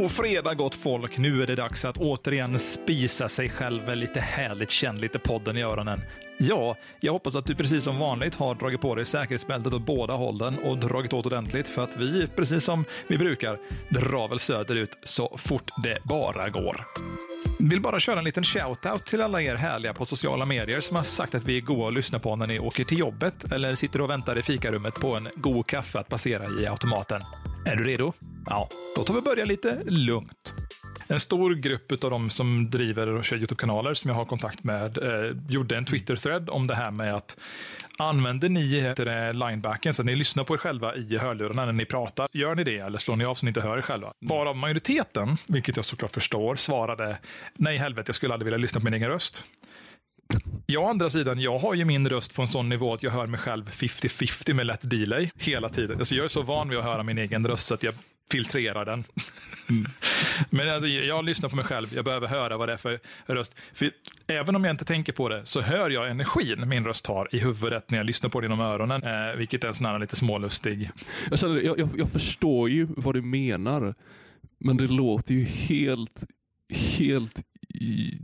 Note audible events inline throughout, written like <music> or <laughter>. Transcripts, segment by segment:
God fredag gott folk! Nu är det dags att återigen spisa sig själv med lite härligt känd lite podden i öronen. Ja, jag hoppas att du precis som vanligt har dragit på dig säkerhetsbältet åt båda hållen och dragit åt ordentligt för att vi, precis som vi brukar, drar väl söderut så fort det bara går. Vill bara köra en liten shout-out till alla er härliga på sociala medier som har sagt att vi är goa att lyssna på när ni åker till jobbet eller sitter och väntar i fikarummet på en god kaffe att passera i automaten. Är du redo? Ja, då tar vi börja lite lugnt. En stor grupp av de som driver och kör YouTube-kanaler som jag har kontakt med eh, gjorde en Twitter-thread om det här med att använder ni linebacken så att ni lyssnar på er själva i hörlurarna när ni pratar? Gör ni det eller slår ni av så ni inte hör er själva? Varav majoriteten, vilket jag såklart förstår, svarade nej helvete, jag skulle aldrig vilja lyssna på min egen röst. Jag å andra sidan, jag har ju min röst på en sån nivå att jag hör mig själv 50-50 med lätt delay hela tiden. Alltså jag är så van vid att höra min egen röst så att jag filtrerar den. Mm. <laughs> Men alltså, jag lyssnar på mig själv, jag behöver höra vad det är för röst. För även om jag inte tänker på det så hör jag energin min röst har i huvudet när jag lyssnar på det genom öronen. Eh, vilket är en sån här lite smålustig. Jag, känner, jag, jag, jag förstår ju vad du menar. Men det låter ju helt, helt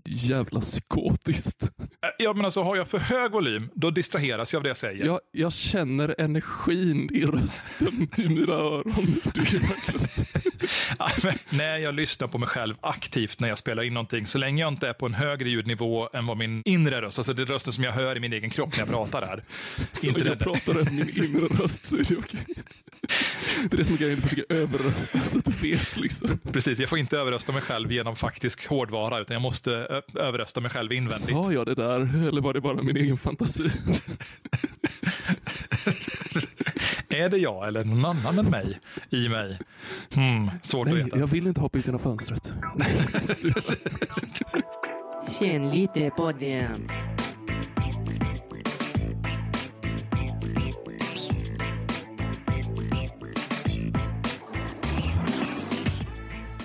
jävla psykotiskt. Ja, men alltså har jag för hög volym, då distraheras jag av det jag säger. Jag, jag känner energin i rösten i mina öron. <laughs> ja, när jag lyssnar på mig själv aktivt när jag spelar in någonting, så länge jag inte är på en högre ljudnivå än vad min inre röst, alltså det rösten som jag hör i min egen kropp när jag pratar här. Så inte jag pratar över min inre röst så är det okej. Det är det som är grejen, du försöker överrösta så att du vet. Liksom. Precis, jag får inte överrösta mig själv genom faktisk hårdvara, utan jag måste överrösta mig själv invändigt. Sa jag det där, eller var det bara min egen fantasi? är det jag eller någon annan än mig i mig? Hmm, svårt Nej, att veta. jag vill inte hoppa ut genom fönstret. Känn lite på den.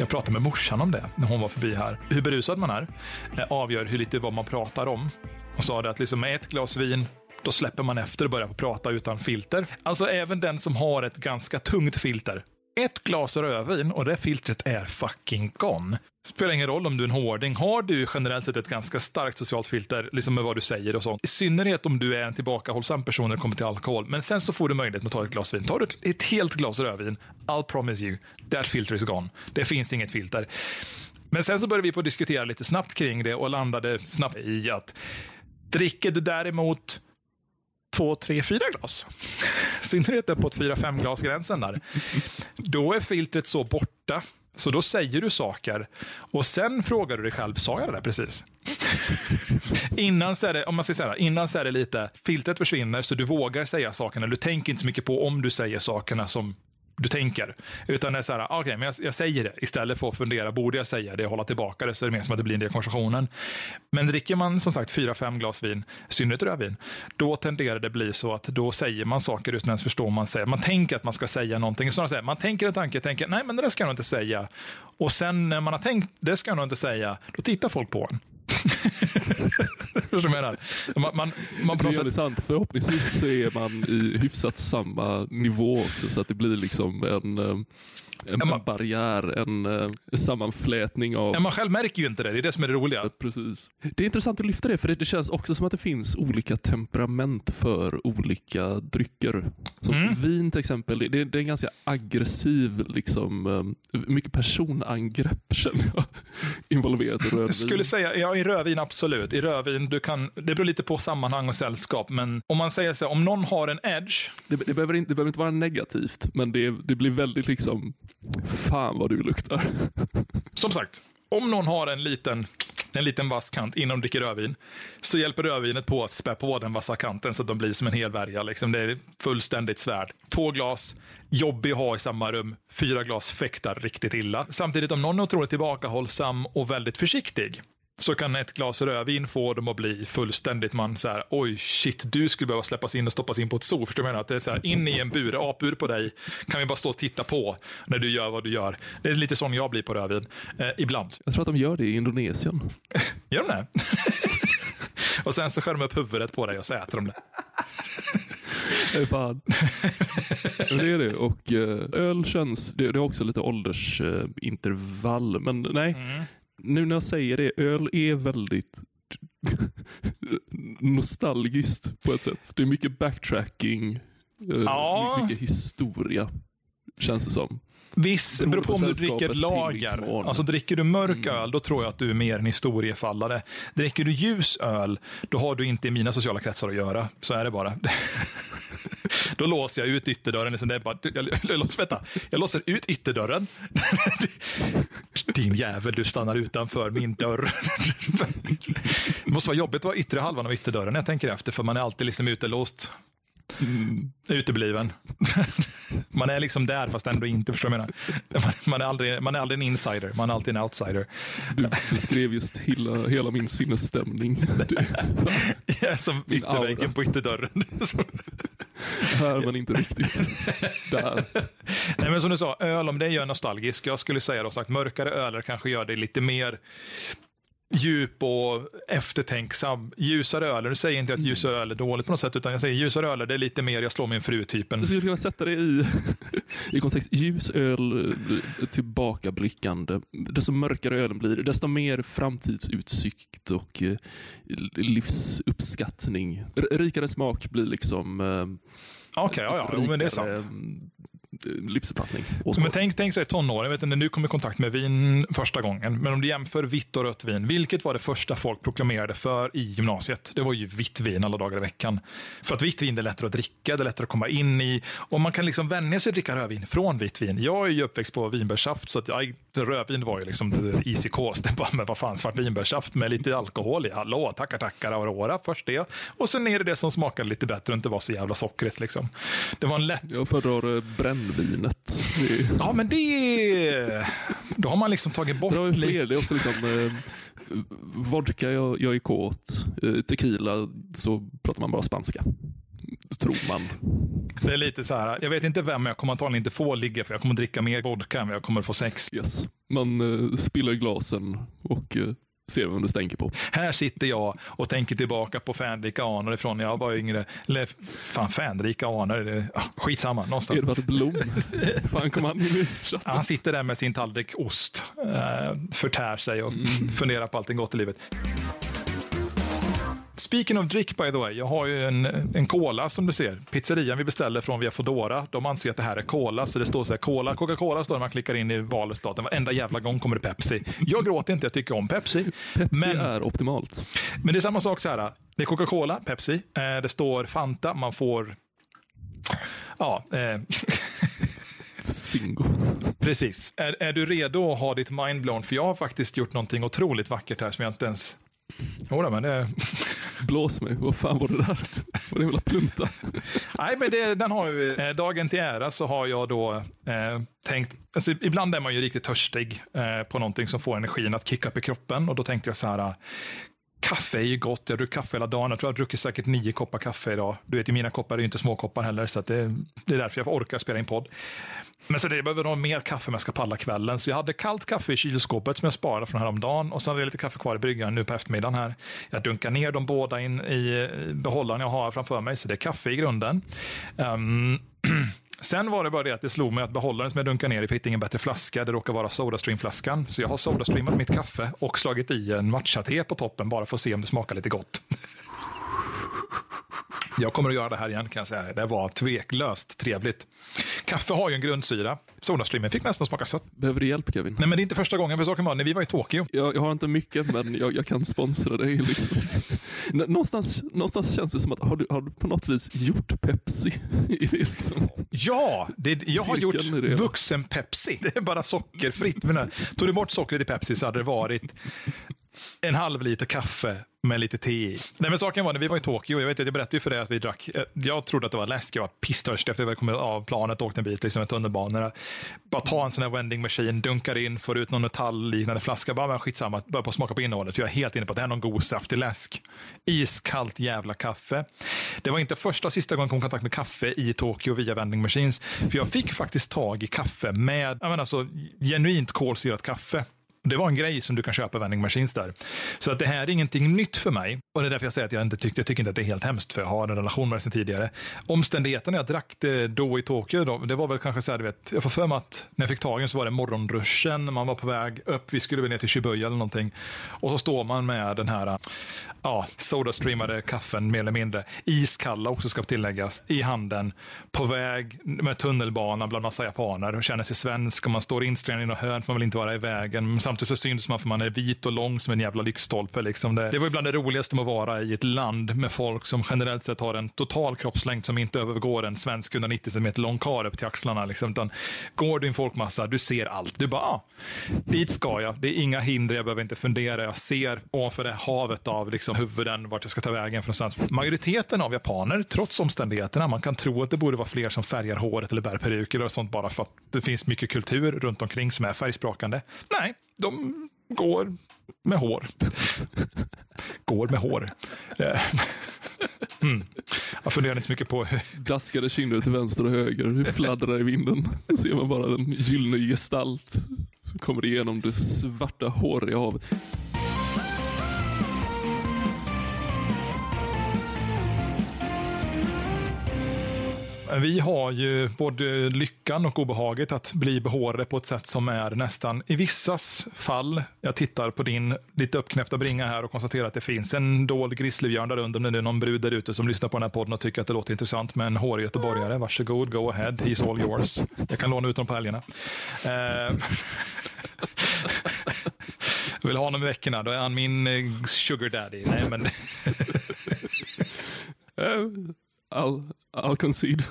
Jag pratade med morsan om det när hon var förbi här. Hur berusad man är eh, avgör hur lite vad man pratar om. Hon sa det att liksom med ett glas vin då släpper man efter och börjar prata utan filter. Alltså även den som har ett ganska tungt filter. Ett glas rödvin och det filtret är fucking gone. Spelar ingen roll om du är en hårding. Har du generellt sett ett ganska starkt socialt filter, liksom med vad du säger och sånt. I synnerhet om du är en tillbakahållsam person när det kommer till alkohol. Men sen så får du möjlighet att ta ett glas vin. Tar du ett helt glas rödvin, I'll promise you, that filter is gone. Det finns inget filter. Men sen så började vi på att diskutera lite snabbt kring det och landade snabbt i att dricker du däremot två, tre, fyra glas. <laughs> I synnerhet uppåt fyra, fem glas gränsen där. Då är filtret så borta så då säger du saker och sen frågar du dig själv, sa jag det där precis? <laughs> innan så är det, om man ska säga innan så är det lite, filtret försvinner så du vågar säga sakerna. Du tänker inte så mycket på om du säger sakerna som du tänker. Utan det är så här, okej, okay, men jag, jag, säger det istället för att fundera, borde jag säga det och hålla tillbaka det, så är det mer som att det blir en del av konversationen. Men dricker man som sagt fyra, fem glas vin, i synnerhet rödvin, då tenderar det bli så att då säger man saker utan ens förstå man säger. Man tänker att man ska säga någonting, snarare säger man tänker en tanke, tänker, nej men det ska jag nog inte säga. Och sen när man har tänkt, det ska jag nog inte säga, då tittar folk på en. Förstår du vad jag menar? Man, man, man det är sätt... sant. Förhoppningsvis så är man i hyfsat samma nivå också, så att det blir liksom en, eh, en, man, barriär, en, eh, sammanflätning av... Man själv märker ju inte det, det är det som är det roliga. Precis. Det är intressant att lyfta det, för det känns också som att det finns olika temperament för olika drycker. Som mm. Vin till exempel, det, det, är en ganska aggressiv, liksom, eh, mycket personangrepp <laughs> känner jag, involverat i rödvin. Jag skulle säga, ja i rödvin absolut. I rödvin, du kan, det beror lite på sammanhang och sällskap, men om man säger så om någon har en edge. Det, det, behöver, inte, det behöver inte vara negativt, men det, det blir väldigt liksom Fan vad du luktar. <laughs> Som sagt, om någon har en liten, en liten vass kant innan de dricker rödvin, så hjälper rödvinet på att spä på den vassa kanten så att de blir som en hel värja. Liksom. Det är fullständigt svärd. Två glas, jobbig att ha i samma rum. Fyra glas fäktar riktigt illa. Samtidigt om någon är otroligt tillbakahållsam och väldigt försiktig, så kan ett glas rödvin få dem att bli fullständigt man så här, oj shit, du skulle behöva släppas in och stoppas in på ett zoo. Förstår du menar? Att det är så här, in i en bur, apbur på dig, kan vi bara stå och titta på när du gör vad du gör. Det är lite sån jag blir på rödvin, eh, ibland. Jag tror att de gör det i Indonesien. <laughs> gör de det? <laughs> och sen så skär de upp huvudet på dig och så äter de det. Nej, fan. Det är det. Och eh, öl känns, det, det är också lite åldersintervall. men nej, Mm. Nu när jag säger det, öl är väldigt <laughs> nostalgiskt på ett sätt. Det är mycket backtracking, eh, Ja. mycket historia, känns det som. Viss, Beroende beror på om du dricker lager. Alltså dricker du mörk öl, då tror jag att du är mer en historiefallare. Dricker du ljus öl, då har du inte i mina sociala kretsar att göra. Så är det bara. <laughs> Då låser jag ut ytterdörren. Liksom det är bara, jag, jag, jag, vänta, jag låser ut ytterdörren. <laughs> Din jävel, du stannar utanför min dörr. Det måste vara jobbigt att vara yttre halvan av ytterdörren jag tänker efter, för man är alltid liksom utelåst. Utebliven. <laughs> Man är liksom där fast ändå inte, förstår du jag menar? Man, man, är aldrig, man är aldrig en insider, man är alltid en outsider. Du beskrev just hela, hela min sinnesstämning. <laughs> Det, Jag är som ytterväggen på ytterdörren. <laughs> Här men inte riktigt. Där. Nej, men som du sa, öl om det gör nostalgisk. Jag skulle säga då sagt mörkare öler kanske gör det lite mer djup och eftertänksam. Ljusare öler, nu säger jag inte att ljusare öl är dåligt på något sätt, utan jag säger ljusare öler, det är lite mer jag slår min fru-typen. Jag skulle kunna sätta det i, <laughs> i kontext. Ljus öl, tillbakablickande. Desto mörkare ölen blir, desto mer framtidsutsikt och eh, livsuppskattning. R- rikare smak blir liksom eh, Okej, ja, ja, jo, men det är sant. Mm, livsuppfattning. Men tänk, tänk sig tonåring, jag vet när du kom i kontakt med vin första gången, men om du jämför vitt och rött vin, vilket var det första folk proklamerade för i gymnasiet? Det var ju vitt vin alla dagar i veckan. För att vitt vin är lättare att dricka, det är lättare att komma in i, och man kan liksom vänja sig att dricka rödvin från vitt vin. Jag är ju uppväxt på vinbärssaft, så att jag, rödvin var ju liksom easy cause. <laughs> Det bara, men vad fan, svart vinbärssaft med lite alkohol i, hallå, tackar tackar Aurora, först det. Och sen är det det som smakade lite bättre och inte var så jävla sockrigt liksom. Det var en lätt Jag föredrar eh, brännvinet. Är, Ja, men det... Då har man liksom tagit bort det har fler. Det är också liksom eh, vodka, jag, jag är kåt. Eh, tequila, så pratar man bara spanska. Tror man. Det är lite så här, jag vet inte vem jag kommer antagligen inte få ligga för jag kommer dricka mer vodka än vad jag kommer få sex. Yes. Man eh, spiller glasen och eh, ser vem det stänker på. Här sitter jag och tänker tillbaka på fänrika anor ifrån när jag var yngre. Eller fan, fänrika anor, det, ah, skitsamma. Någonstans. Edvard Blom. <laughs> Fan kom han in i chatten? Han sitter där med sin tallrik ost, eh, förtär sig och funderar på allting gott i livet. Speaking of drick by the way, jag har ju en, en cola som du ser. Pizzerian vi beställer från via Foodora, de anser att det här är cola, så det står så här cola, Coca-Cola står det när man klickar in i valresultaten. Varenda jävla gång kommer det Pepsi. Jag gråter inte, jag tycker om Pepsi. Pepsi men, är optimalt. men det är samma sak så här. Det är Coca-Cola, Pepsi, eh, det står Fanta, man får Ja, eh, Singo. Precis. Är, är du redo att ha ditt mind blown? För jag har faktiskt gjort någonting otroligt vackert här som jag inte ens... Jodå, men det... <laughs> Blås mig. Vad fan var det där? Var det en jävla plunta? <laughs> Nej, men det, den har ju... Eh, dagen till ära så har jag då eh, tänkt... Alltså, ibland är man ju riktigt törstig eh, på någonting som får energin att kicka upp i kroppen. Och då tänkte jag så här... Kaffe är ju gott. Jag har druckit kaffe hela dagen. Jag tror jag har druckit säkert nio koppar kaffe idag. Du vet, mina koppar är ju inte små koppar heller, så att det, det är därför jag orkar spela in podd. Men så det, jag behöver ha mer kaffe om jag ska palla kvällen. Så jag hade kallt kaffe i kylskåpet som jag sparade från häromdagen. Och sen hade jag lite kaffe kvar i bryggan nu på eftermiddagen här. Jag dunkar ner dem båda in i behållaren jag har framför mig. Så det är kaffe i grunden. Um, <clears throat> Sen var det bara det att det slog mig att behållaren som jag dunkade ner i fick ingen bättre flaska. Det råkar vara Sodastream-flaskan. Så jag har Sodastreamat mitt kaffe och slagit i en matcha-te på toppen bara för att se om det smakar lite gott. Jag kommer att göra det här igen kan jag säga. Det var tveklöst trevligt. Kaffe har ju en grundsyra. Sodastreamen fick nästan smaka sött. Behöver du hjälp Kevin? Nej, men det är inte första gången. För saken var när vi var i Tokyo. Jag, jag har inte mycket, men jag, jag kan sponsra dig. Liksom. <laughs> Nå- Någonstans, någonstans känns det som att har du, har du på något vis gjort Pepsi? I det liksom? Ja, det, jag har gjort vuxen-Pepsi. Det är bara sockerfritt. Men, tog du bort sockret i Pepsi så hade det varit en halv liter kaffe med lite te i. Nej, men saken var när vi var i Tokyo, jag, vet, jag berättade ju för dig att vi drack, eh, jag trodde att det var läsk, jag var pisstörstig efter att vi kommit av planet och åkte en bit, liksom en tunnelbana. Bara ta en sån här vending machine, dunkar in, får ut någon metallliknande flaska, bara men skitsamma, börja på smaka på innehållet, för jag är helt inne på att det här är någon god saftig läsk. Iskallt jävla kaffe. Det var inte första och sista gången jag kom i kontakt med kaffe i Tokyo via vending machines, för jag fick faktiskt tag i kaffe med, jag menar alltså, genuint kolsyrat kaffe. Det var en grej som du kan köpa vending machines där. Så att det här är ingenting nytt för mig. Och det är därför jag säger att jag inte tyckte, jag tycker inte att det är helt hemskt, för jag har en relation med det sedan tidigare. Omständigheterna jag drack det då i Tokyo, då, det var väl kanske så här, du vet, jag får för mig att när jag fick tag i den så var det morgonruschen, man var på väg upp, vi skulle väl ner till Shibuya eller någonting. Och så står man med den här ja, sodastreamade kaffen mer eller mindre, iskalla också ska tilläggas, i handen, på väg med tunnelbana bland massa japaner och känner sig svensk och man står instängd i något hörn för man vill inte vara i vägen. Men samtidigt så syns man för man är vit och lång som en jävla lyktstolpe. Liksom det, det var ibland det roligaste med att vara i ett land med folk som generellt sett har en total kroppslängd som inte övergår en svensk 190 cm lång karl upp till axlarna. Liksom. Utan går du i en folkmassa, du ser allt. Du bara, ah, dit ska jag. Det är inga hinder, jag behöver inte fundera. Jag ser ovanför det havet av liksom, huvuden vart jag ska ta vägen från. Majoriteten av japaner, trots omständigheterna, man kan tro att det borde vara fler som färgar håret eller bär peruker och sånt bara för att det finns mycket kultur runt omkring som är färgsprakande. Nej, de går med hår. går med hår. Eh, mm. Jag funderar inte så mycket på hur... Daskade kinder till vänster och höger, hur fladdrar i vinden. Då ser man bara en gyllene gestalt som kommer igenom det svarta håriga havet. Vi har ju både lyckan och obehaget att bli behårade på ett sätt som är nästan i vissas fall. Jag tittar på din lite uppknäppta bringa här och konstaterar att det finns en dold grizzlybjörn där under. Om det är någon brud där ute som lyssnar på den här podden och tycker att det låter intressant med en hårig göteborgare. Varsågod, go ahead, he's all yours. Jag kan låna ut dem på helgerna. Eh. <laughs> vill ha honom i veckorna, då är han min eh, sugar daddy. Nej, men... <laughs> Oh. I'll, I'll concede.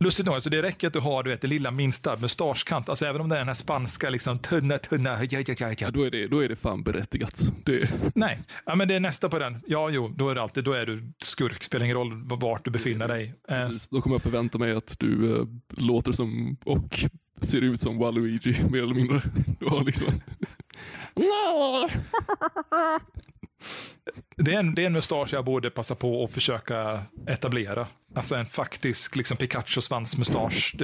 Lustigt nog, alltså det räcker att du har du vet, det lilla minsta mustaschkant. Alltså även om det är den här spanska liksom, tunna, tunna. Ja, ja, ja, ja. Då, är det, då är det fan berättigat. Det... Nej, ja, men det är nästa på den. Ja, jo, då är det alltid, då är du skurk. Spelar ingen roll vart du befinner dig. Eh. Precis, då kommer jag förvänta mig att du äh, låter som och ser ut som Waluigi mer eller mindre. Du har liksom... <laughs> Det är, en, det är en mustasch jag borde passa på att försöka etablera. Alltså en faktisk liksom Pikachu-svansmustasch.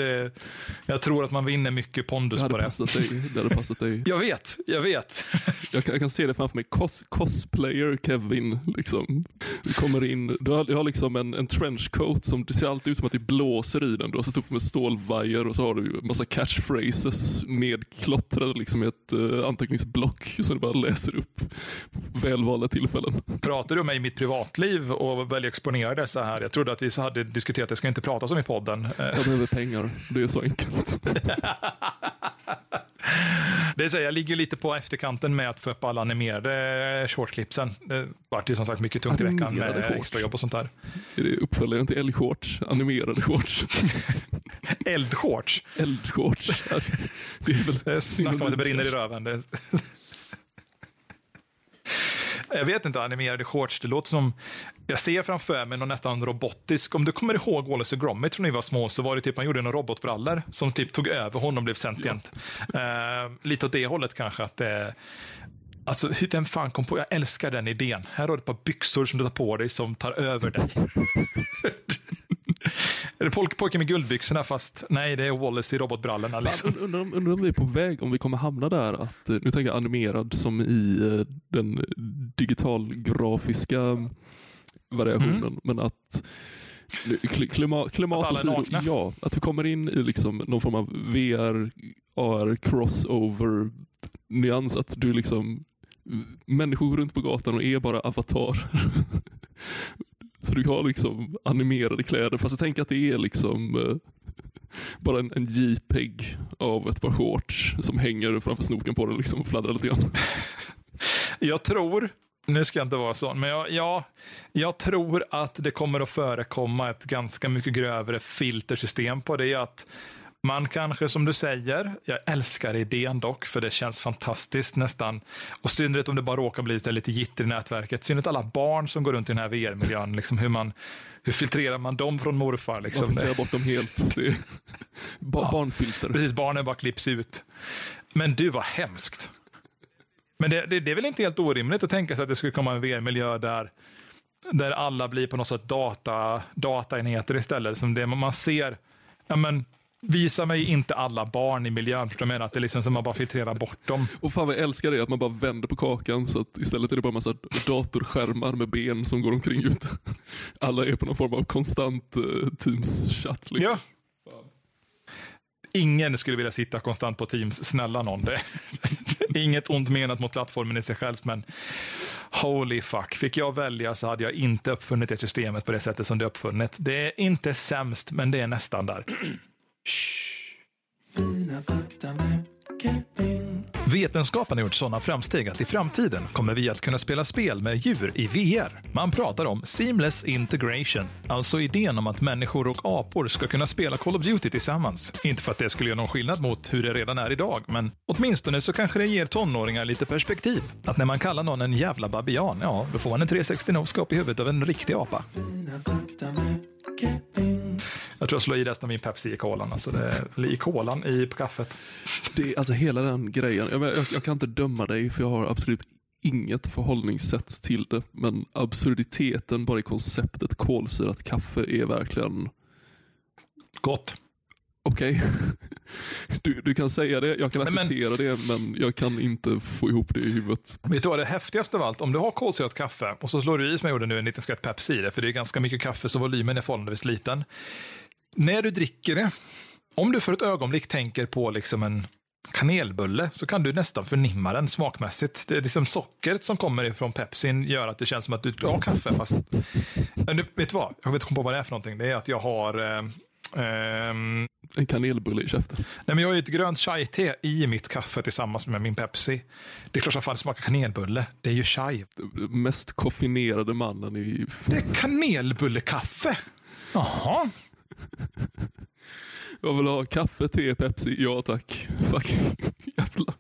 Jag tror att man vinner mycket pondus det på det. Passat dig. Det hade passat dig. Jag vet, jag vet. Jag kan, jag kan se det framför mig. Cos, cosplayer Kevin. Liksom. Du <laughs> kommer in, du har, du har liksom en, en trenchcoat som det ser alltid ut som att det blåser i den. Du har satt upp med stålvajer och så har du massa catchphrases nedklottrade liksom i ett uh, anteckningsblock <laughs> som du bara läser upp välvalda tillfällen. Pratar du om mig i mitt privatliv och väljer exponera dessa här? Jag trodde att vi hade diskuterat att det ska inte pratas om i podden. Jag behöver pengar. Det är så enkelt. <laughs> Det så, jag ligger lite på efterkanten med att få upp alla animerade shortclipsen. Det vart ju som sagt mycket tungt i veckan med extrajobb och sånt där. Är det uppföljaren till älgshorts? Animerade shorts? <laughs> Eldshorts? Eldshorts. Det är väl Snacka om att det brinner i röven. Jag vet inte, animerade shorts, det låter som... Jag ser framför mig någon nästan robotisk. Om du kommer ihåg Wallace och Gromit från ni var små så var det typ han gjorde några robotbrallor som typ tog över honom och blev sentient. Ja. Uh, lite åt det hållet kanske. att det Alltså, vem fan kom på... Jag älskar den idén. Här har du ett par byxor som du tar på dig som tar över dig. <laughs> <laughs> Är det pojken med guldbyxorna fast nej, det är Wallace i robotbrallorna. Liksom. Undrar, undrar om vi är på väg, om vi kommer hamna där, att, eh, nu tänker jag animerad som i eh, den digitalgrafiska variationen, mm. men att Klima, klimatet att ja, att vi kommer in i liksom någon form av VR, AR, crossover nyans. Att du liksom, människor går runt på gatan och är bara avatar. <laughs> Så du har liksom animerade kläder, fast jag tänker att det är liksom eh, <laughs> bara en, en JPEG av ett par shorts som hänger framför snoken på den liksom och fladdrar lite grann. <laughs> Jag tror, nu ska jag inte vara sån, men jag, ja, jag tror att det kommer att förekomma ett ganska mycket grövre filtersystem på det. Att man kanske, som du säger, jag älskar idén dock, för det känns fantastiskt nästan. Och synnerhet om det bara råkar bli lite gitter i nätverket. Synnerhet alla barn som går runt i den här VR-miljön. Liksom hur, man, hur filtrerar man dem från morfar? Liksom. Man filtrerar bort dem helt. <laughs> Det är ja, barnfilter. Precis, barnen bara klipps ut. Men du, vad hemskt. Men det, det, det, är väl inte helt orimligt att tänka sig att det skulle komma en VR-miljö där, där alla blir på något sätt data, dataenheter istället. Som det man ser, ja men Visa mig inte alla barn i miljön, för jag menar att det är liksom som man bara filtrerar bort dem. Och fan vad jag älskar det, att man bara vänder på kakan så att istället är det bara en massa datorskärmar med ben som går omkring ute. Alla är på någon form av konstant uh, Teams-chatt. Liksom. Ja. Ingen skulle vilja sitta konstant på Teams, snälla någon. Det, <laughs> inget ont menat mot plattformen i sig själv, men holy fuck. Fick jag välja så hade jag inte uppfunnit det systemet på det sättet som det är uppfunnet. Det är inte sämst, men det är nästan där. Vetenskapen har gjort sådana framsteg att i framtiden kommer vi att kunna spela spel med djur i VR. Man pratar om seamless integration, alltså idén om att människor och apor ska kunna spela Call of Duty tillsammans. Inte för att det skulle göra någon skillnad mot hur det redan är idag, men åtminstone så kanske det ger tonåringar lite perspektiv. Att när man kallar någon en jävla babian, ja, då får man en 360 no i huvudet av en riktig apa. Jag tror jag slår i resten av min Pepsi i kolan. Alltså det, I kolan, i på kaffet. Det, alltså hela den grejen. Jag, jag, jag, kan inte döma dig för jag har absolut inget förhållningssätt till det. Men absurditeten bara i konceptet kolsyrat kaffe är verkligen... Gott. Okej. Okay. <laughs> Du, du kan säga det, jag kan acceptera men, det, men jag kan inte få ihop det i huvudet. Vet du vad det häftigaste av allt? Om du har kolsyrat kaffe och så slår du i, som jag gjorde nu, en liten skvätt Pepsi i det, för det är ganska mycket kaffe så volymen är förhållandevis liten. När du dricker det, om du för ett ögonblick tänker på liksom en kanelbulle så kan du nästan förnimma den smakmässigt. Det är liksom sockret som kommer ifrån pepsin gör att det känns som att du har kaffe fast... Men vet du vad? Jag vet inte vad det är för någonting. Det är att jag har... Eh, Um, en kanelbulle i käften. Nej, men jag har ett grönt chai-te i mitt kaffe tillsammans med min Pepsi. Det är klart som fan det smakar kanelbulle. Det är ju chai. Mest koffinerade mannen i... Det är kanelbullekaffe. Jaha. Jag vill ha kaffe, te, Pepsi. Ja tack. Fuck. Jävla,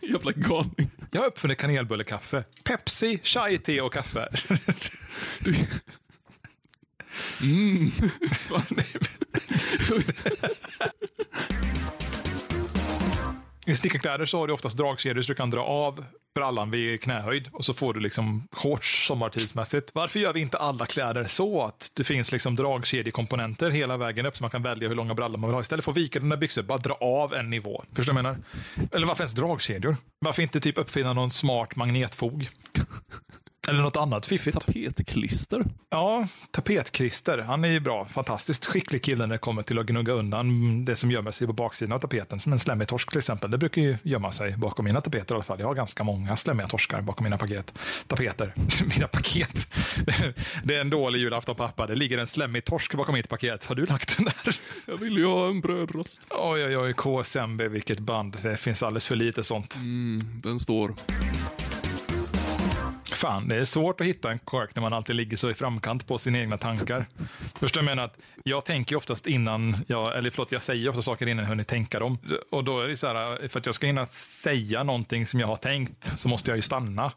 jävla galning. Jag har uppfunnit kanelbullekaffe. Pepsi, chai-te och kaffe. Du... Mm. I snickarkläder så har du oftast dragkedjor så du kan dra av brallan vid knähöjd och så får du liksom shorts sommartidsmässigt. Varför gör vi inte alla kläder så att det finns liksom dragkedjekomponenter hela vägen upp så man kan välja hur långa brallor man vill ha. Istället för att vika dina byxor, bara dra av en nivå. Förstår du vad jag menar? Eller varför ens dragkedjor? Varför inte typ uppfinna någon smart magnetfog? <laughs> Eller något annat fiffigt. Tapetklister. Ja, tapetklister. Han är ju bra. Fantastiskt skicklig kille när det kommer till att gnugga undan det som gömmer sig på baksidan av tapeten. Som en slemmig torsk till exempel. Det brukar ju gömma sig bakom mina tapeter i alla fall. Jag har ganska många slemmiga torskar bakom mina paket. tapeter. <laughs> mina paket. <laughs> det är en dålig julafton pappa. Det ligger en slemmig torsk bakom mitt paket. Har du lagt den där? <laughs> Jag vill ju ha en brödrost. Oj, oj, oj. KSMB, vilket band. Det finns alldeles för lite sånt. Mm, den står. Fan, det är svårt att hitta en kork när man alltid ligger så i framkant på sina egna tankar. Först jag menar att jag tänker oftast innan, jag, eller förlåt, jag säger ofta saker innan jag hunnit tänka dem. Och då är det så här, för att jag ska hinna säga någonting som jag har tänkt så måste jag ju stanna.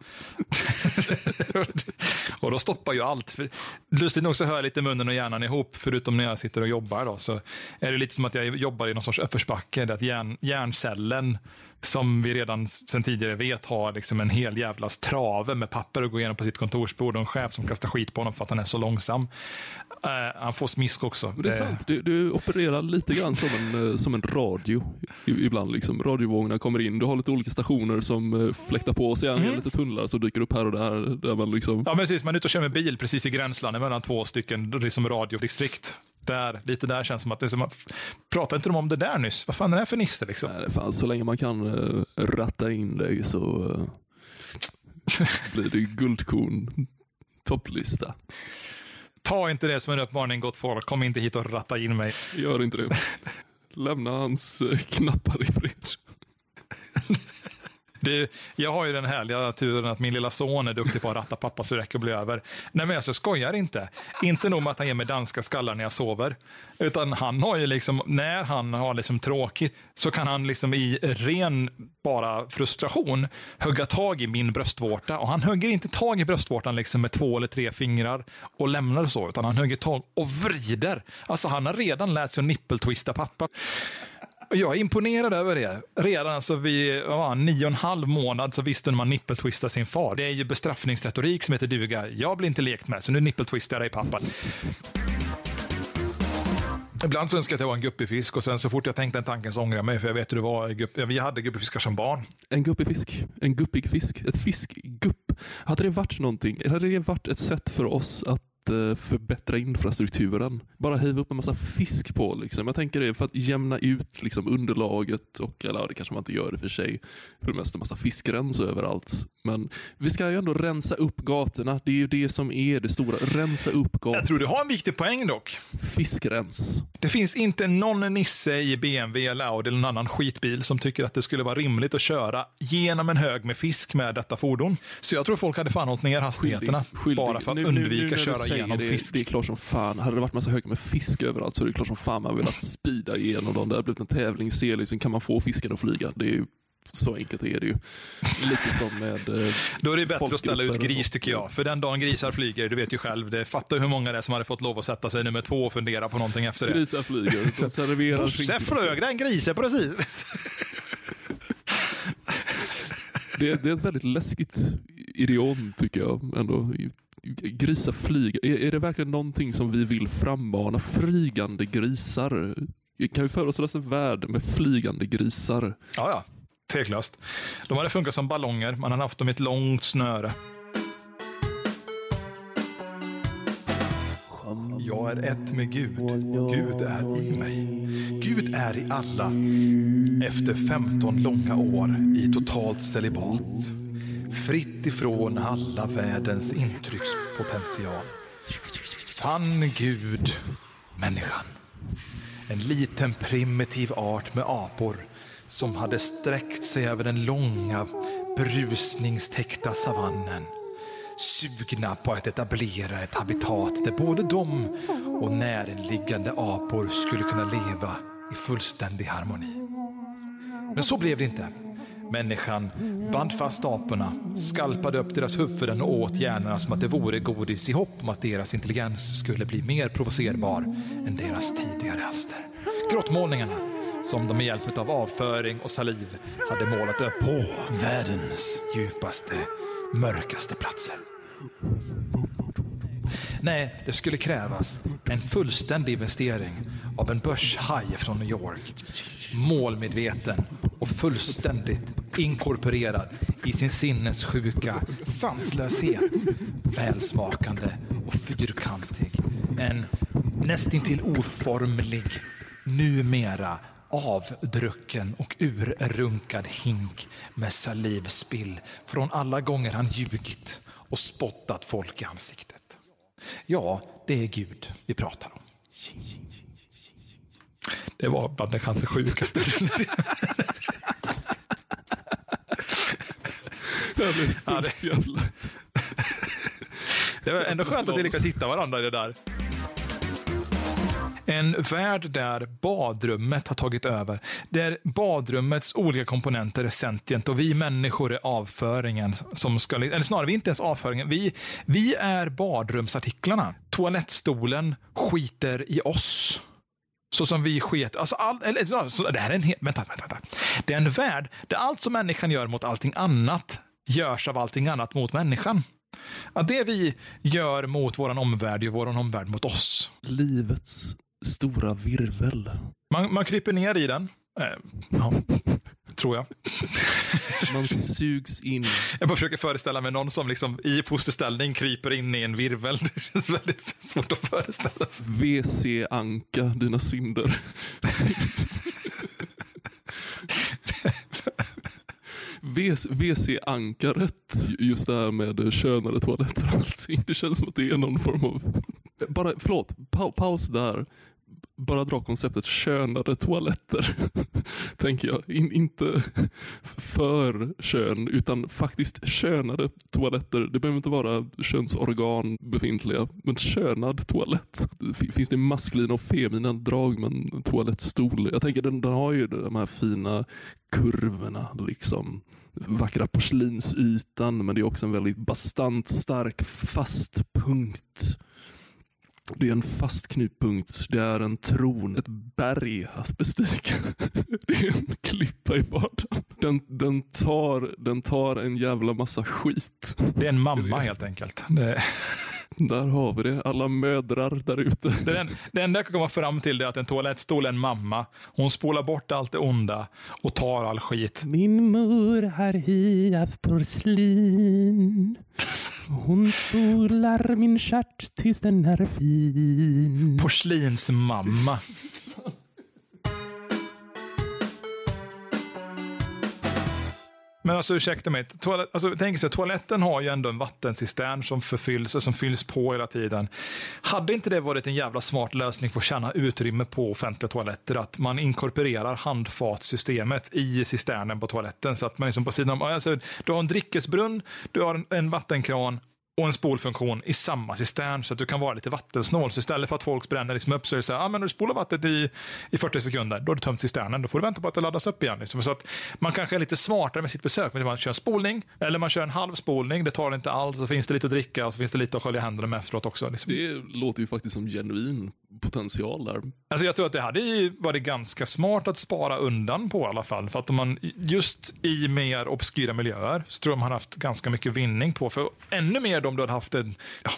<laughs> och då stoppar ju allt. För, lustigt nog så hör jag lite munnen och hjärnan ihop, förutom när jag sitter och jobbar. Då, så är det lite som att jag jobbar i någon sorts uppförsbacke, att hjärn, hjärncellen som vi redan sedan tidigare vet har liksom en hel jävlas trave med papper att gå igenom på sitt kontorsbord och en chef som kastar skit på honom för att han är så långsam. Uh, han får smisk också. Det är sant. Du, du opererar lite grann som en, eh, som en radio ibland. Liksom. Radiovågorna kommer in. Du har lite olika stationer som eh, fläktar på sen mm. lite tunnlar som dyker upp här och där. där man liksom... Ja, precis. Man är ute och kör med bil precis i gränslandet mellan två stycken liksom radiodistrikt där, lite där känns som att det är som att, pratade inte de om det där nyss? Vad fan är det här för nisse liksom? Nej, fan, så länge man kan uh, ratta in dig så uh, <laughs> blir det guldkorn topplista. Ta inte det som en uppmaning gott folk. Kom inte hit och ratta in mig. Gör inte det. <laughs> Lämna hans uh, knappar i fred. Det, jag har ju den härliga turen att min lilla son är duktig på att ratta pappa så det räcker att bli över. Nej men alltså skojar inte. Inte nog med att han ger mig danska skallar när jag sover. Utan han har ju liksom, när han har liksom tråkigt så kan han liksom i ren bara frustration hugga tag i min bröstvårta. Och han hugger inte tag i bröstvårtan liksom med två eller tre fingrar och lämnar så, utan han hugger tag och vrider. Alltså han har redan lärt sig att nippeltwista pappa. Jag är imponerad över det. Redan alltså vid ja, nio och en halv månad så visste man nippeltwista sin far. Det är ju bestraffningsretorik som heter duga. Jag blir inte lekt med, så nu nippeltwistar jag dig pappa. Ibland så önskar jag att jag var en guppifisk och sen så fort jag tänkte den tanken så ångrar jag mig för jag vet hur det var. Gupp, vi hade guppifiskar som barn. En guppifisk. En guppig fisk. Ett fiskgupp. Hade det varit någonting? Hade det varit ett sätt för oss att eh, förbättra infrastrukturen? Bara hiva upp en massa fisk på. Liksom. Jag tänker det för att jämna ut liksom, underlaget. Och, eller det kanske man inte gör i och för sig. För det mesta en massa fiskrens överallt. Men vi ska ju ändå rensa upp gatorna. Det är ju det som är det stora. Rensa upp gatorna. Jag tror du har en viktig poäng dock. Fiskrens. Det finns inte någon nisse i BMW eller Audi eller någon annan skitbil som tycker att det skulle vara rimligt att köra genom en hög med fisk med detta fordon. Så jag tror folk hade fan hållit ner hastigheterna Skyldig. bara för att Nu- nu- undvika nu när att köra säger igenom det, fisk. Det är klart som fan. Hade det varit massa högar med fisk överallt så är det klart som fan man velat speeda igenom dem. Det hade blivit en tävling. Se liksom, kan man få fisken att flyga? Det är ju så enkelt är det ju. Lite som med... eh, Då är det bättre att ställa ut gris tycker jag. För den dagen grisar flyger, du vet ju själv, det fattar hur många det är som hade fått lov att sätta sig nummer två och fundera på någonting efter det. Grisar flyger. Serverar Bosse flög den grisen precis. Det, det är ett väldigt läskigt idiom tycker jag. Ändå. Grisar flyger. Är, är det verkligen någonting som vi vill frammana? Flygande grisar. Kan vi föreställa oss en värld med flygande grisar? Ja, ja. Tveklöst. De hade funkat som ballonger. Man hade haft dem i ett långt snöre. Jag är ett med Gud. Gud är i mig. Gud är i alla. Efter 15 långa år i totalt celibat. Fritt ifrån alla världens intryckspotential. Fann Gud människan. En liten primitiv art med apor som hade sträckt sig över den långa brusningstäckta savannen. Sugna på att etablera ett habitat där både de och närliggande apor skulle kunna leva i fullständig harmoni. Men så blev det inte. Människan band fast aporna, skalpade upp deras huvuden och åt hjärnorna som att det vore godis i hopp om att deras intelligens skulle bli mer provocerbar än deras tidigare alster. Grottmålningarna, som de med hjälp av avföring och saliv hade målat upp på världens djupaste, mörkaste platser. Nej, det skulle krävas en fullständig investering av en börshaj från New York. Målmedveten och fullständigt inkorporerad i sin sinnessjuka sanslöshet. Välsmakande och fyrkantig. En nästintill oformlig, numera avdrucken och urrunkad hink med salivspill från alla gånger han ljugit och spottat folk i ansiktet. Ja, det är Gud vi pratar om. Det var bland det kanske sjukaste. <laughs> Det här blir Ja, fullt jävla... Det var ändå skönt att vi lyckades hitta varandra i det där. En värld där badrummet har tagit över. Där badrummets olika komponenter är sentient och vi människor är avföringen. Som ska, eller snarare, vi är inte ens avföringen. Vi, vi är badrumsartiklarna. Toalettstolen skiter i oss. Så som vi sket... Alltså all, eller, så, det här är en helt... Vänta, vänta, vänta. Det är en värld där allt som människan gör mot allting annat görs av allting annat mot människan. Att det vi gör mot vår omvärld gör vår omvärld mot oss. Livets stora virvel. Man, man kryper ner i den. Eh, ja, tror jag. <laughs> Man sugs in. Jag bara försöker föreställa mig någon som liksom i fosterställning kryper in i en virvel. Det känns väldigt svårt att föreställa sig. WC-anka dina synder. <laughs> WC-ankaret, just det här med könade toaletter och allting. Det känns som att det är någon form av... Bara, förlåt, pa paus där. Bara dra konceptet könade toaletter. <laughs> Tänker jag. In, inte för kön, utan faktiskt könade toaletter. Det behöver inte vara könsorgan befintliga, men könad toalett. Finns det maskulina och feminina drag med en toalettstol? Jag tänker den, den har ju de här fina kurvorna, liksom vackra porslinsytan, men det är också en väldigt bastant, stark, fast punkt. Det är en fast knutpunkt. Det är en tron, ett berg att bestiga. <laughs> Det är en klippa i vardagen. Den, den, tar, den tar en jävla massa skit. Det är en mamma helt enkelt. Det, Där har vi det. Alla mödrar där ute. det, det enda jag kan komma fram till är att en toalettstol är en mamma. Hon spolar bort allt det onda och tar all skit. Min mor har hyat porslin. Hon spolar min stjärt tills den är fin. Porslinsmamma. Men alltså ursäkta mig, toalett, alltså, tänk så, toaletten har ju ändå en vattencistern som förfylls, som fylls på hela tiden. Hade inte det varit en jävla smart lösning för att tjäna utrymme på offentliga toaletter? Att man inkorporerar handfatssystemet i cisternen på toaletten så att man liksom på sidan om, alltså, du har en drickesbrunn, du har en, en vattenkran och en spolfunktion i samma cistern så att du kan vara lite vattensnål. Så istället för att folk bränner liksom upp så är det så här, ah, men när du spolar vattnet i, i 40 sekunder, då har du tömt cisternen. Då får du vänta på att det laddas upp igen. Liksom. Så att man kanske är lite smartare med sitt besök. Men man kör en spolning eller man kör en halv spolning. Det tar inte allt. Så finns det lite att dricka och så finns det lite att skölja händerna med efteråt också. Liksom. Det låter ju faktiskt som genuin potential där. Alltså jag tror att det hade ju varit ganska smart att spara undan på i alla fall. För att om man just i mer obskyra miljöer så tror jag man hade haft ganska mycket vinning på. För ännu mer om du hade haft en, ja,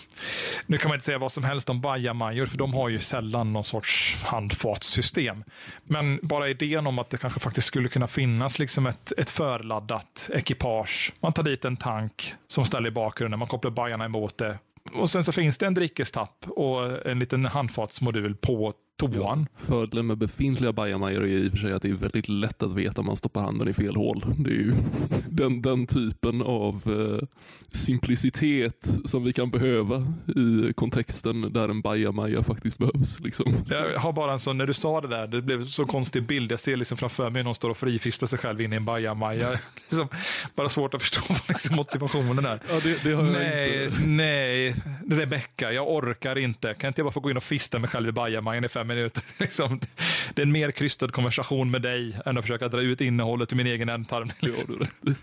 nu kan man inte säga vad som helst om bajamajor för de har ju sällan någon sorts handfatssystem. Men bara idén om att det kanske faktiskt skulle kunna finnas liksom ett, ett förladdat ekipage. Man tar dit en tank som ställer i bakgrunden, man kopplar bajarna emot det och sen så finns det en drickestapp och en liten handfatsmodul på toan. Fördelen med befintliga bajamajor är i och för sig att det är väldigt lätt att veta om man stoppar handen i fel hål. Det är ju <laughs> den, den typen av eh, simplicitet som vi kan behöva i kontexten där en bajamaja faktiskt behövs. Liksom. Jag har bara en sån, när du sa det där, det blev så konstig bild. Jag ser liksom framför mig någon står och frifistar sig själv in i en bajamaja. <laughs> liksom, bara svårt att förstå liksom motivationen är. Ja, det, det Nej, inte. nej, Rebecka, jag orkar inte. Kan inte jag bara få gå in och fista mig själv i bajamajan i fem minuter? <laughs> Liksom, det är en mer krystad konversation med dig än att försöka dra ut innehållet ur min egen ändtarm. <laughs> Liksom. <laughs>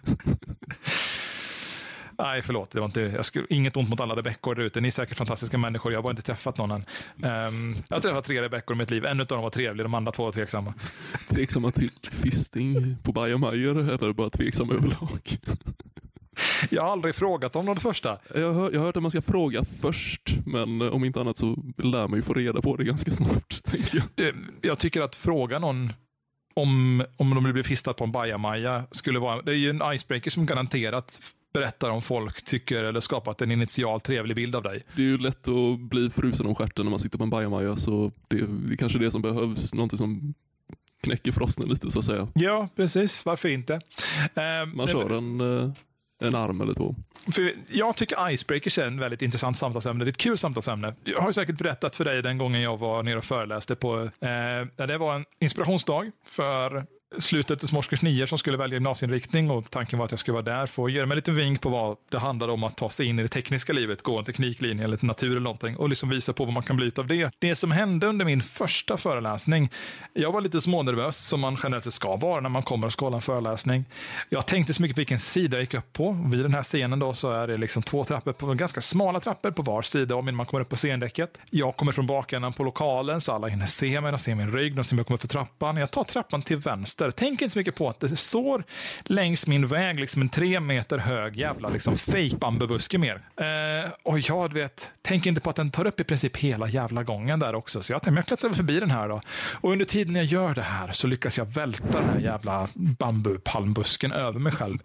Nej, förlåt. Det var inte, jag skulle, inget ont mot alla Rebeckor där ute. Ni är säkert fantastiska människor. Jag har bara inte träffat någon än. Ehm, jag har träffat tre Rebeckor i mitt liv. En av dem var trevlig, de andra två var tveksamma. Tveksamma till fisting på bajamajor eller bara tveksam överlag? Jag har aldrig frågat om de första. Jag har, jag har hört att man ska fråga först, men om inte annat så lär man ju få reda på det ganska snart. <laughs> Tänker jag. Eh, Jag tycker att fråga någon om, om de blir fistad på en bajamaja skulle vara... Det är ju en icebreaker som garanterat berättar om folk tycker eller skapat en initial trevlig bild av dig. Det är ju lätt att bli frusen om stjärten när man sitter på en bajamaja, så det, det är kanske det som behövs. Någonting som knäcker frosten lite så att säga. Ja, precis. Varför inte? Ehm, Man kör en, eh, en arm eller två. För jag tycker icebreakers är en väldigt intressant samtalsämne. Det är ett kul samtalsämne. Jag har säkert berättat för dig den gången jag var nere och föreläste på... Eh, det var en inspirationsdag för slutet som årskurs 9 som skulle välja gymnasieinriktning och tanken var att jag skulle vara där för att ge mig en liten vink på vad det handlade om att ta sig in i det tekniska livet, gå en tekniklinje eller natur eller någonting och liksom visa på vad man kan bli av det. Det som hände under min första föreläsning, jag var lite smånervös som man generellt sett ska vara när man kommer och ska hålla en föreläsning. Jag tänkte så mycket på vilken sida jag gick upp på. Vid den här scenen då så är det liksom två trappor, på, ganska smala trappor på var sida om innan man kommer upp på scendäcket. Jag kommer från bakändan på lokalen så alla hinner se mig, de ser min rygg, de ser mig komma upp för trappan. Jag tar trappan till vänster. Tänk inte så mycket på att det står längs min väg liksom en tre meter hög jävla liksom fejkbambubuske mer. Eh, och jag vet, tänk inte på att den tar upp i princip hela jävla gången där också. Så jag tänkte, jag klättrar förbi den här då. Och under tiden jag gör det här så lyckas jag välta den här jävla bambupalmbusken över mig själv.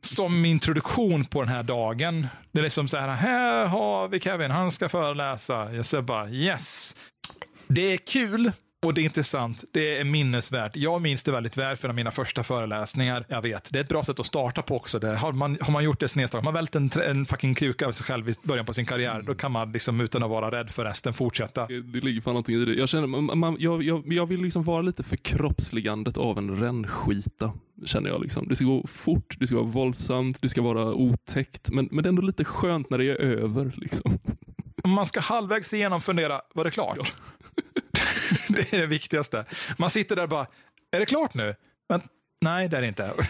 Som introduktion på den här dagen. Det är liksom så här, här har vi Kevin, han ska föreläsa. Jag säger bara yes. Det är kul. Och det är intressant, det är minnesvärt. Jag minns det väldigt väl för mina första föreläsningar. Jag vet, det är ett bra sätt att starta på också. Det. Har, man, har man gjort det snedstart, man vält en, en fucking kruka av sig själv i början på sin karriär, då kan man liksom utan att vara rädd för resten fortsätta. Det, det ligger fan någonting i det. Jag, känner, man, man, jag, jag, jag vill liksom vara lite förkroppsligandet av en rännskita. Känner jag liksom. Det ska gå fort, det ska vara våldsamt, det ska vara otäckt. Men, men det är ändå lite skönt när det är över. Liksom. Om man ska halvvägs igenom fundera, var det klart? <laughs> det är det viktigaste. Man sitter där och bara, är det klart nu? Men, nej, det är det inte. <laughs>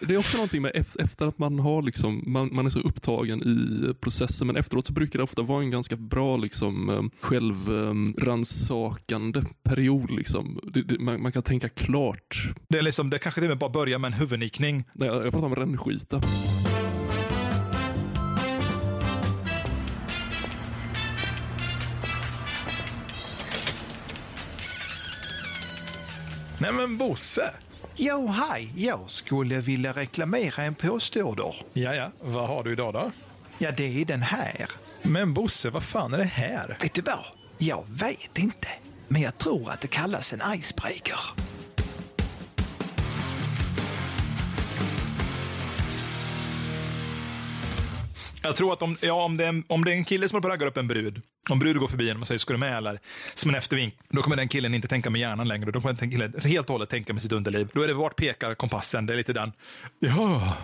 Det är också någonting med ef- efter att man har liksom, man, man är så upptagen i processen, men efteråt så brukar det ofta vara en ganska bra liksom, eh, självransakande period. Liksom. Det, det, man, man kan tänka klart. Det, är liksom, det kanske till och med bara börjar med en huvudnikning. Jag, jag pratar om rännskita. Nej men Bosse. Jo, hej. Jag skulle vilja reklamera en påstående. Ja, ja. Vad har du idag då? Ja, det är den här. Men Bosse, vad fan är det här? Vet du vad? Jag vet inte. Men jag tror att det kallas en icebreaker. Jag tror att om, ja, om, det är en, om det är en kille som håller på att upp en brud, om brud går förbi en och säger ska du med eller som en eftervink, då kommer den killen inte tänka med hjärnan längre. Då kommer den killen helt och hållet tänka med sitt underliv. Då är det vart pekar kompassen? Det är lite den. Ja.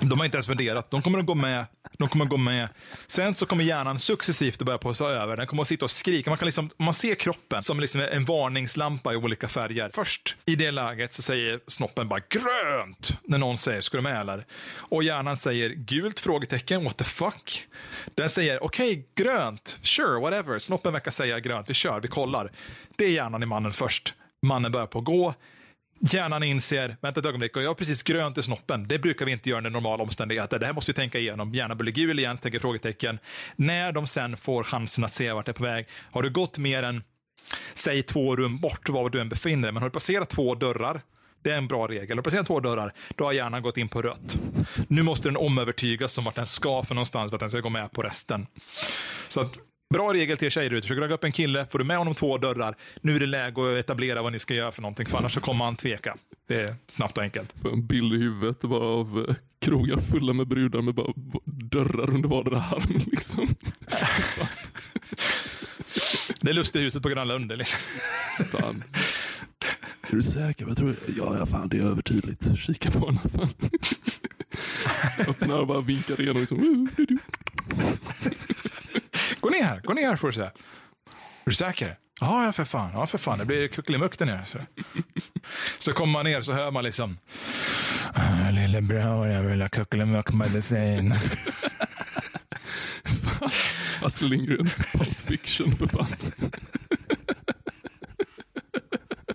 De har inte ens funderat. De kommer att gå med. De kommer att gå med. Sen så kommer hjärnan successivt att börja på sig över. Den kommer att sitta och skrika. Man, kan liksom, man ser kroppen som liksom en varningslampa i olika färger. Först i det läget så säger snoppen bara grönt när någon säger ska du med eller? Och hjärnan säger gult? frågetecken, What the fuck? Den säger okej, okay, grönt. Sure, whatever. Snoppen verkar säga grönt. Vi kör, vi kollar. Det är hjärnan i mannen först. Mannen börjar på att gå. Hjärnan inser, vänta ett ögonblick, och jag har precis grönt i snoppen. Det brukar vi inte göra under normala omständigheter. Det här måste vi tänka igenom. Hjärnan blir gul igen, tänker frågetecken. När de sen får chansen att se vart det är på väg, har du gått mer än, säg två rum bort var du än befinner dig, men har du passerat två dörrar, det är en bra regel. Har du passerat två dörrar, då har hjärnan gått in på rött. Nu måste den omövertygas om vart den ska för någonstans för att den ska gå med på resten. Så att Bra regel till er tjejer. Du försöker ragga upp en kille, får du med honom två dörrar, nu är det läge att etablera vad ni ska göra för någonting, för annars så kommer han tveka. Det är snabbt och enkelt. Får en bild i huvudet bara av eh, krogar fulla med brudar med bara dörrar under vardera arm. <laughs> Liksom. det är Lustehuset på Gröna Lund. Liksom. Fan. Är du säker? Jag tror, ja, ja, fan det är övertydligt. Kika på honom. <laughs> Öppnar och bara vinkar igenom. Liksom. Gå ner får du säga. Är du säker? Ja, ja för fan. Ja, för fan. Det blir kuckelimuck där nere. Så. så kommer man ner så hör man liksom. Ah, lillebror, jag vill ha kuckelimuckmedicin. <laughs> Astrid Lindgrens Pulp Fiction för fan.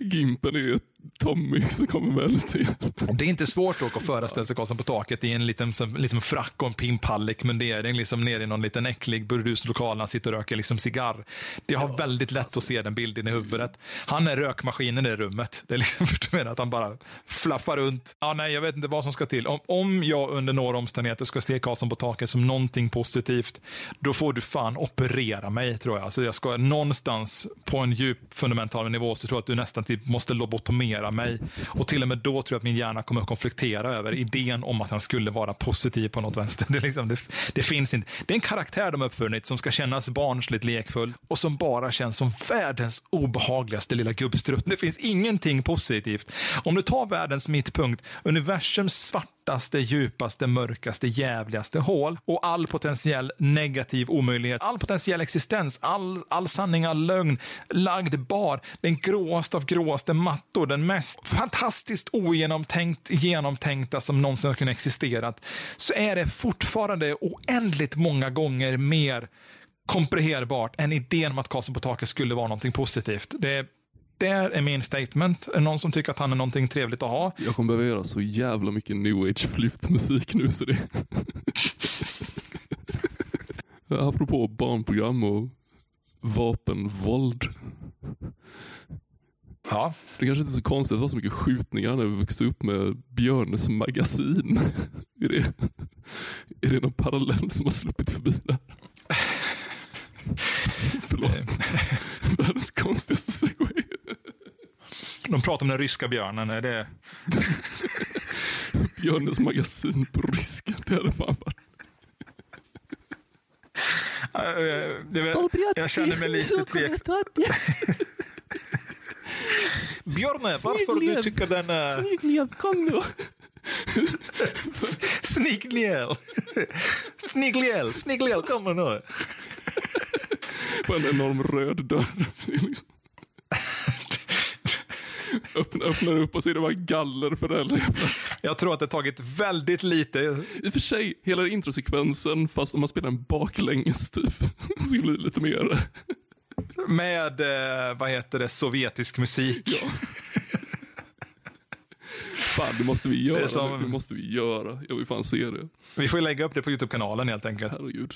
<laughs> Gimpen är ett Tommy som kommer med lite. Det är inte svårt att föreställa sig Karlsson på taket i en liten, liten frack och en pimpallik mundering liksom nere i någon liten äcklig burduslokal när han sitter och röker liksom cigarr. Det har väldigt lätt att se den bilden i huvudet. Han är rökmaskinen i rummet. Det är liksom <laughs> för att han bara flaffar runt. Ja, nej, jag vet inte vad som ska till. Om, om jag under några omständigheter ska se Karlsson på taket som någonting positivt, då får du fan operera mig tror jag. Alltså jag ska någonstans på en djup fundamental nivå så tror jag att du nästan typ måste lobotomera mig. Och till och med då tror jag att min hjärna kommer att konfliktera över idén om att han skulle vara positiv på något vänster. <laughs> Det, liksom, det, det finns inte. Det är en karaktär de uppfunnit som ska kännas barnsligt lekfull och som bara känns som världens obehagligaste lilla gubbstrutt. Det finns ingenting positivt. Om du tar världens mittpunkt, universums svartaste, djupaste, mörkaste, jävligaste hål och all potentiell negativ omöjlighet, all potentiell existens, all, all sanning, all lögn, lagd bar, den gråaste av gråaste mattor, den mest fantastiskt ogenomtänkt genomtänkta som någonsin har kunnat existera, så är det fortfarande oändligt många gånger mer komprimerbart än idén om att Karlsson på taket skulle vara någonting positivt. Det där är min statement. Är det någon som tycker att han är någonting trevligt att ha? Jag kommer behöva göra så jävla mycket new age flyftmusik nu så det... <laughs> Apropå barnprogram och vapenvåld. Ja. Det kanske inte är så konstigt att det var så mycket skjutningar när vi växte upp med Björnes magasin. Är det, är det någon parallell som har sluppit förbi där? Förlåt. Världens konstigaste segway. De pratar om den ryska björnen. Är det... Björnes magasin på ryska. Det hade fan varit. Uh, jag känner mig lite tveksam. Björne, varför du tycker den är... Snyglev, kom nu. Snigliel. Snigliel, Snigliel, kom nu. På en enorm röd dörr. Liksom. Öppnar, öppnar upp och ser det bara galler för det. Jävla. Jag tror att det tagit väldigt lite. I och för sig, hela introsekvensen, fast om man spelar en baklänges typ, så blir det lite mer... Med, eh, vad heter det, sovjetisk musik. Ja. Fan, det måste vi göra. Det som- Det måste vi göra. Jag vill fan se det. Vi får lägga upp det på YouTube-kanalen helt enkelt. Herregud.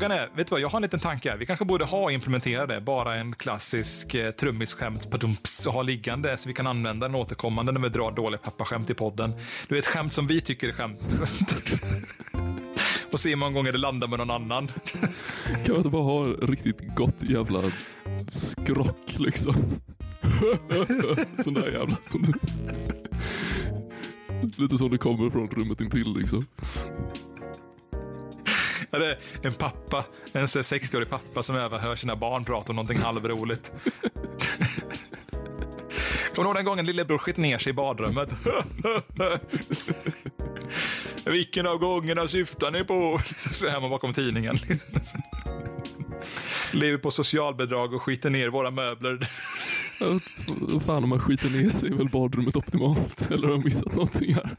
Frågan är, vet du vad, jag har en liten tanke här. Vi kanske borde ha implementerat det, bara en klassisk eh, trummisskämt och ha liggande så vi kan använda den återkommande när vi drar dåliga pappaskämt i podden. Du vet, skämt som vi tycker är skämt. <laughs> och se hur många gånger det landar med någon annan. <laughs> Kan man inte bara ha riktigt gott jävla skrock liksom? <laughs> Sån där jävla... Lite som det kommer från rummet intill liksom. Ja, det är en pappa, en 60-årig pappa som även hör sina barn prata om någonting halvroligt. <laughs> Kommer du ihåg den gången lillebror skit ner sig i badrummet? <laughs> Vilken av gångerna syftar ni på? <laughs> Så man bakom tidningen. Liksom. Lever på socialbidrag och skiter ner våra möbler. Fan om man skiter ner sig är väl badrummet optimalt? Eller har jag missat någonting här?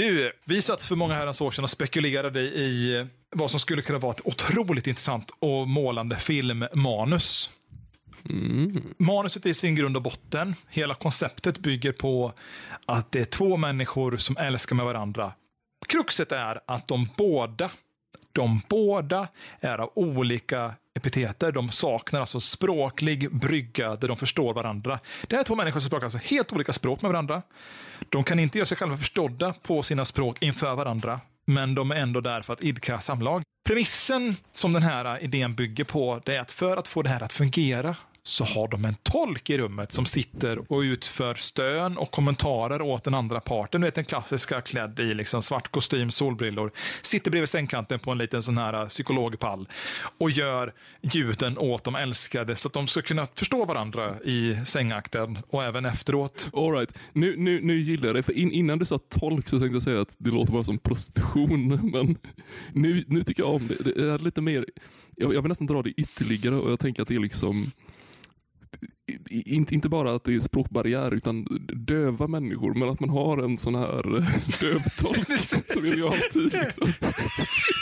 Du, vi satt för många herrans år sedan och spekulerade i vad som skulle kunna vara ett otroligt intressant och målande filmmanus. Manuset är i sin grund och botten. Hela konceptet bygger på att det är två människor som älskar med varandra. Kruxet är att de båda, de båda är av olika epiteter. De saknar alltså språklig brygga där de förstår varandra. Det här är två människor som språkar alltså helt olika språk med varandra. De kan inte göra sig själva förstådda på sina språk inför varandra, men de är ändå där för att idka samlag. Premissen som den här idén bygger på det är att för att få det här att fungera så har de en tolk i rummet som sitter och utför stön och kommentarer åt den andra parten. Du vet den klassiska klädd i liksom svart kostym, solbrillor. Sitter bredvid sängkanten på en liten sån här äh, psykologpall och gör ljuden åt de älskade så att de ska kunna förstå varandra i sängakten och även efteråt. All right. nu, nu, nu gillar jag det. För in, innan du sa tolk så tänkte jag säga att det låter bara som prostitution. <laughs> Men nu, nu tycker jag om det. Det är lite mer, jag, jag vill nästan dra det ytterligare och jag tänker att det är liksom inte, inte bara att det är språkbarriär utan döva människor men att man har en sån här eh, dövtolk <laughs> som, som jag alltid. Liksom. <laughs>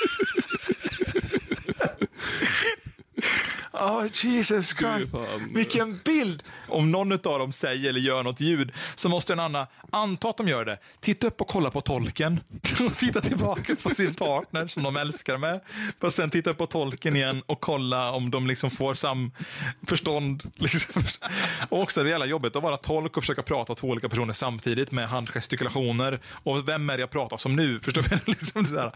Oh, Jesus Christ. Vilken bild! Om någon av dem säger eller gör något ljud så måste en annan anta att de gör det. Titta upp och kolla på tolken. <laughs> Och titta tillbaka på sin partner som de älskar med. Och sen titta på tolken igen och kolla om de liksom får samförstånd. Liksom. Och också det jävla jobbigt att vara tolk och försöka prata två olika personer samtidigt med handgestikulationer. Och vem är det jag pratar som nu? Förstår du? <laughs> liksom så här.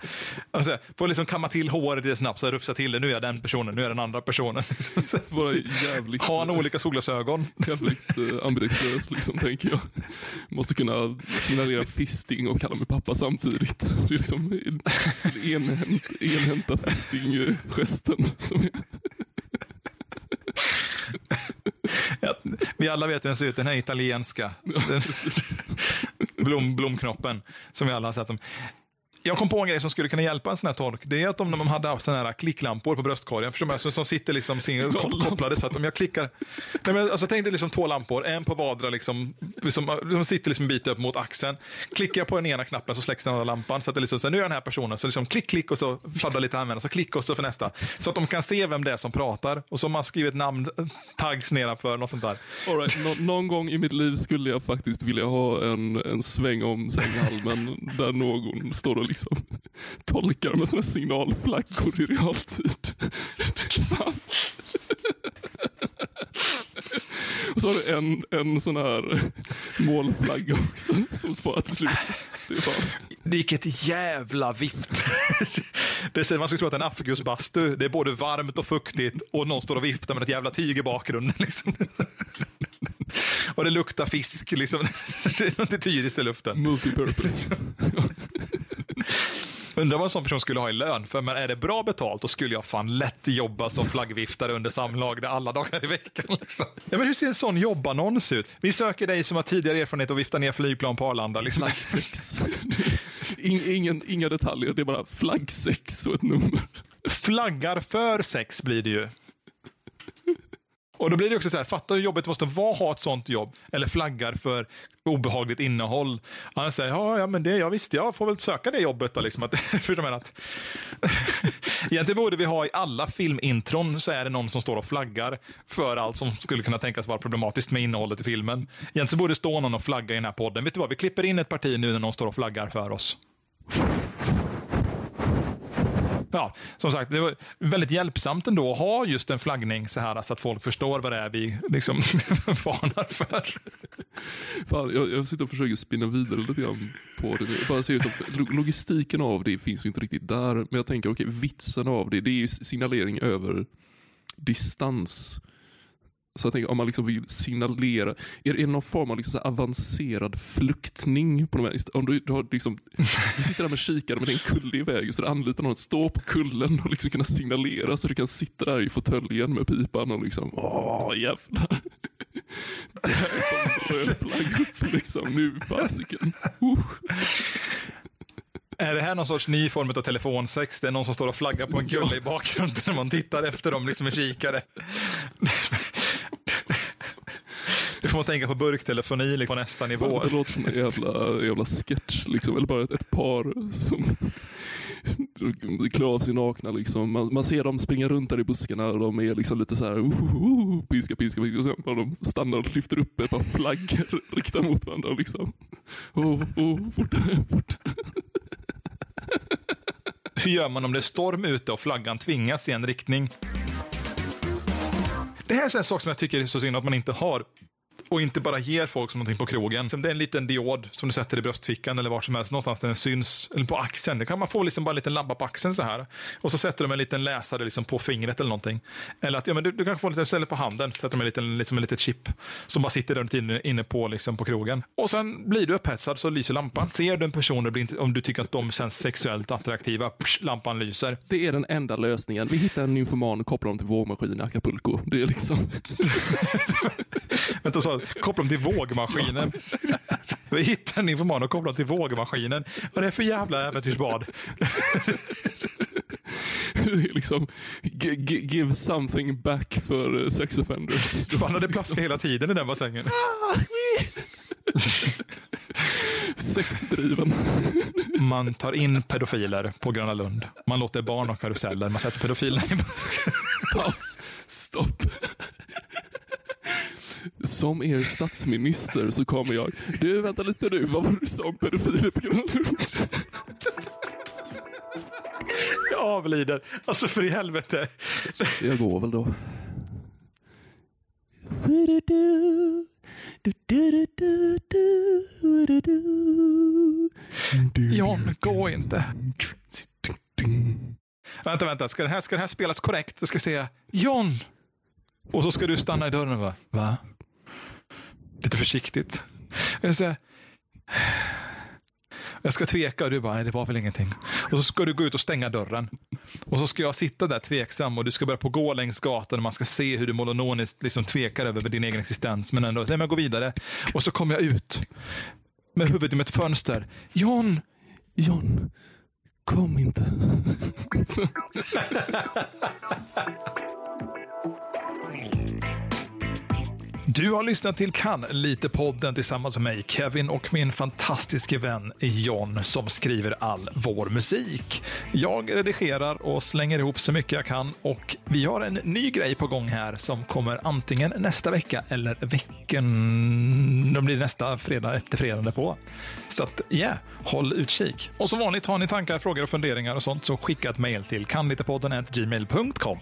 Alltså, får liksom kamma till håret lite snabbt, så här, rufsa till det. Nu är jag den personen, nu är jag den andra personen. Liksom. Bara jävligt, Har han olika solglasögon? jävligt eh, ambidextrös liksom tänker jag. Måste kunna signalera fisting och kalla mig pappa samtidigt. Det är liksom enhänt, enhänta fisting-gesten. Som är, Ja, vi alla vet hur den ser ut, den här italienska. Den, blom, blomknoppen, som vi alla har sett dem. Jag kom på en grej som skulle kunna hjälpa en sån här tolk. Det är att om de hade haft såna här klicklampor på bröstkorgen, förstår man, som, som sitter liksom kopplade så att om jag klickar... Nej, men, alltså, tänk dig liksom två lampor, en på vardera, liksom, liksom, de sitter liksom en bit upp mot axeln. Klickar jag på den ena knappen så släcks den andra lampan. Så att det liksom, så här, nu är den här personen, så liksom klick, klick och så fladdrar lite användare, så klick och så för nästa. Så att de kan se vem det är som pratar. Och så har man skrivit namn, tags nedanför, något sånt där. all right, nå, någon gång i mitt liv skulle jag faktiskt vilja ha en, en sväng om sänghalmen där någon står och liksom tolkar med såna signalflaggor i realtid. Och så har du en, en sån här målflagga också som sparar till slut. Det är fan. Vilket jävla vift. Det säger man skulle tro att en afgusbastu. Det är både varmt och fuktigt och någon står och viftar med ett jävla tyg i bakgrunden. Liksom. Och det luktar fisk. Liksom. Det är något tyriskt i luften. Multipurpose. <laughs> Undrar vad en sån person skulle ha i lön. För men är det bra betalt, då skulle jag fan lätt jobba som flaggviftare under samlag alla dagar i veckan. Liksom. Ja, men hur ser en sån jobbannons ut? Vi söker dig som har tidigare erfarenhet att vifta ner flygplan på Arlanda. Liksom. Flaggsex. In, ingen, inga detaljer, det är bara flaggsex och ett nummer. Flaggar för sex blir det ju. Och då blir det också så här, fatta hur jobbigt det måste vara att ha ett sånt jobb. Eller flaggar för obehagligt innehåll. Han säger, ja, ja men det, jag visste, jag får väl söka det jobbet då. Liksom. Att, för de att, egentligen borde vi ha i alla filmintron så är det någon som står och flaggar för allt som skulle kunna tänkas vara problematiskt med innehållet i filmen. Egentligen borde det stå någon och flagga i den här podden. Vet du vad, vi klipper in ett parti nu när någon står och flaggar för oss. Ja, som sagt, det var väldigt hjälpsamt ändå att ha just en flaggning så här så att folk förstår vad det är vi liksom <laughs> varnar för. Fan, jag, jag sitter och försöker spinna vidare lite grann på det. Jag bara ser logistiken av det finns ju inte riktigt där. Men jag tänker, okej, okay, vitsen av det, det är ju signalering över distans. Så jag tänker om man liksom vill signalera, är det någon form av liksom avancerad fluktning? På de här, om du, du, har liksom, du sitter där med kikare men det är en kulle i vägen så du anlitar någon att stå på kullen och liksom kunna signalera så du kan sitta där i fåtöljen med pipan och liksom, åh jävlar. Flagg upp liksom, nu fasiken. Uh. Är det här någon sorts ny form av telefonsex? Det är någon som står och flaggar på en kulle i bakgrunden när man tittar efter dem liksom med kikare. Får tänka på burktelefoni liksom, på nästa nivå. Det låter som en jävla, jävla sketch, liksom. eller bara ett, ett par som klär av sig nakna. Liksom. Man, man, ser dem springa runt där i buskarna och de är liksom lite så här, uh, uh, piska, piska, piska. Och sen när de stannar och lyfter upp ett par flaggor riktade mot varandra. Liksom. Oh, oh, fortare, fortare. Hur gör man om det är storm ute och flaggan tvingas i en riktning? Det här är en sak som jag tycker är så synd att man inte har och inte bara ger folk som någonting på krogen. Det är en liten diod som du sätter i bröstfickan eller var som helst, någonstans där den syns. Eller på axeln. Det kan man få liksom bara en liten lampa på axeln så här. Och så sätter de en liten läsare liksom på fingret eller någonting. Eller att ja, men du, du kan få en liten ställe på handen, sätter de en liten, liksom en litet chip som bara sitter där inne, inne på, liksom, på krogen. Och sen blir du upphetsad så lyser lampan. Ser du en person, om du tycker att de känns sexuellt attraktiva, psh, lampan lyser. Det är den enda lösningen. Vi hittar en nymfoman och kopplar dem till vågmaskinen i Acapulco. Det är liksom... <laughs> Vänta, så, koppla dem till vågmaskinen. Vi hittar en information och kopplar dem till vågmaskinen. Vad är det för jävla äventyrsbad? liksom, give something back för sex offenders. Fan, det plaskar hela tiden i den bassängen. Sexdriven. Man tar in pedofiler på Gröna Lund. Man låter barn och karuseller. Man sätter pedofilerna i busken. Paus. Stopp. Som er statsminister så kommer jag. Du, vänta lite nu. Vad var det du sa om pedofiler på Gröna? Jag avlider. Alltså för i helvete. Jag går väl då. John, gå inte. Vänta, vänta. Ska det här, ska det här spelas korrekt? Jag ska säga John. Och så ska du stanna i dörren va? Va? Lite försiktigt. Jag, säga, jag ska tveka och du bara, nej det var väl ingenting. Och så ska du gå ut och stänga dörren. Och så ska jag sitta där tveksam och du ska börja på gå längs gatan och man ska se hur du monononiskt liksom tvekar över din egen existens. Men ändå, nej men gå vidare. Och så kommer jag ut med huvudet i ett fönster. John! John, kom inte. <laughs> Du har lyssnat till Kan lite-podden tillsammans med mig, Kevin och min fantastiske vän John som skriver all vår musik. Jag redigerar och slänger ihop så mycket jag kan och vi har en ny grej på gång här som kommer antingen nästa vecka eller veckan. Det blir nästa fredag efter fredag på. Så att yeah, håll utkik. Och som vanligt har ni tankar, frågor och funderingar och sånt så skicka ett mejl till kanlitepodden gmail.com.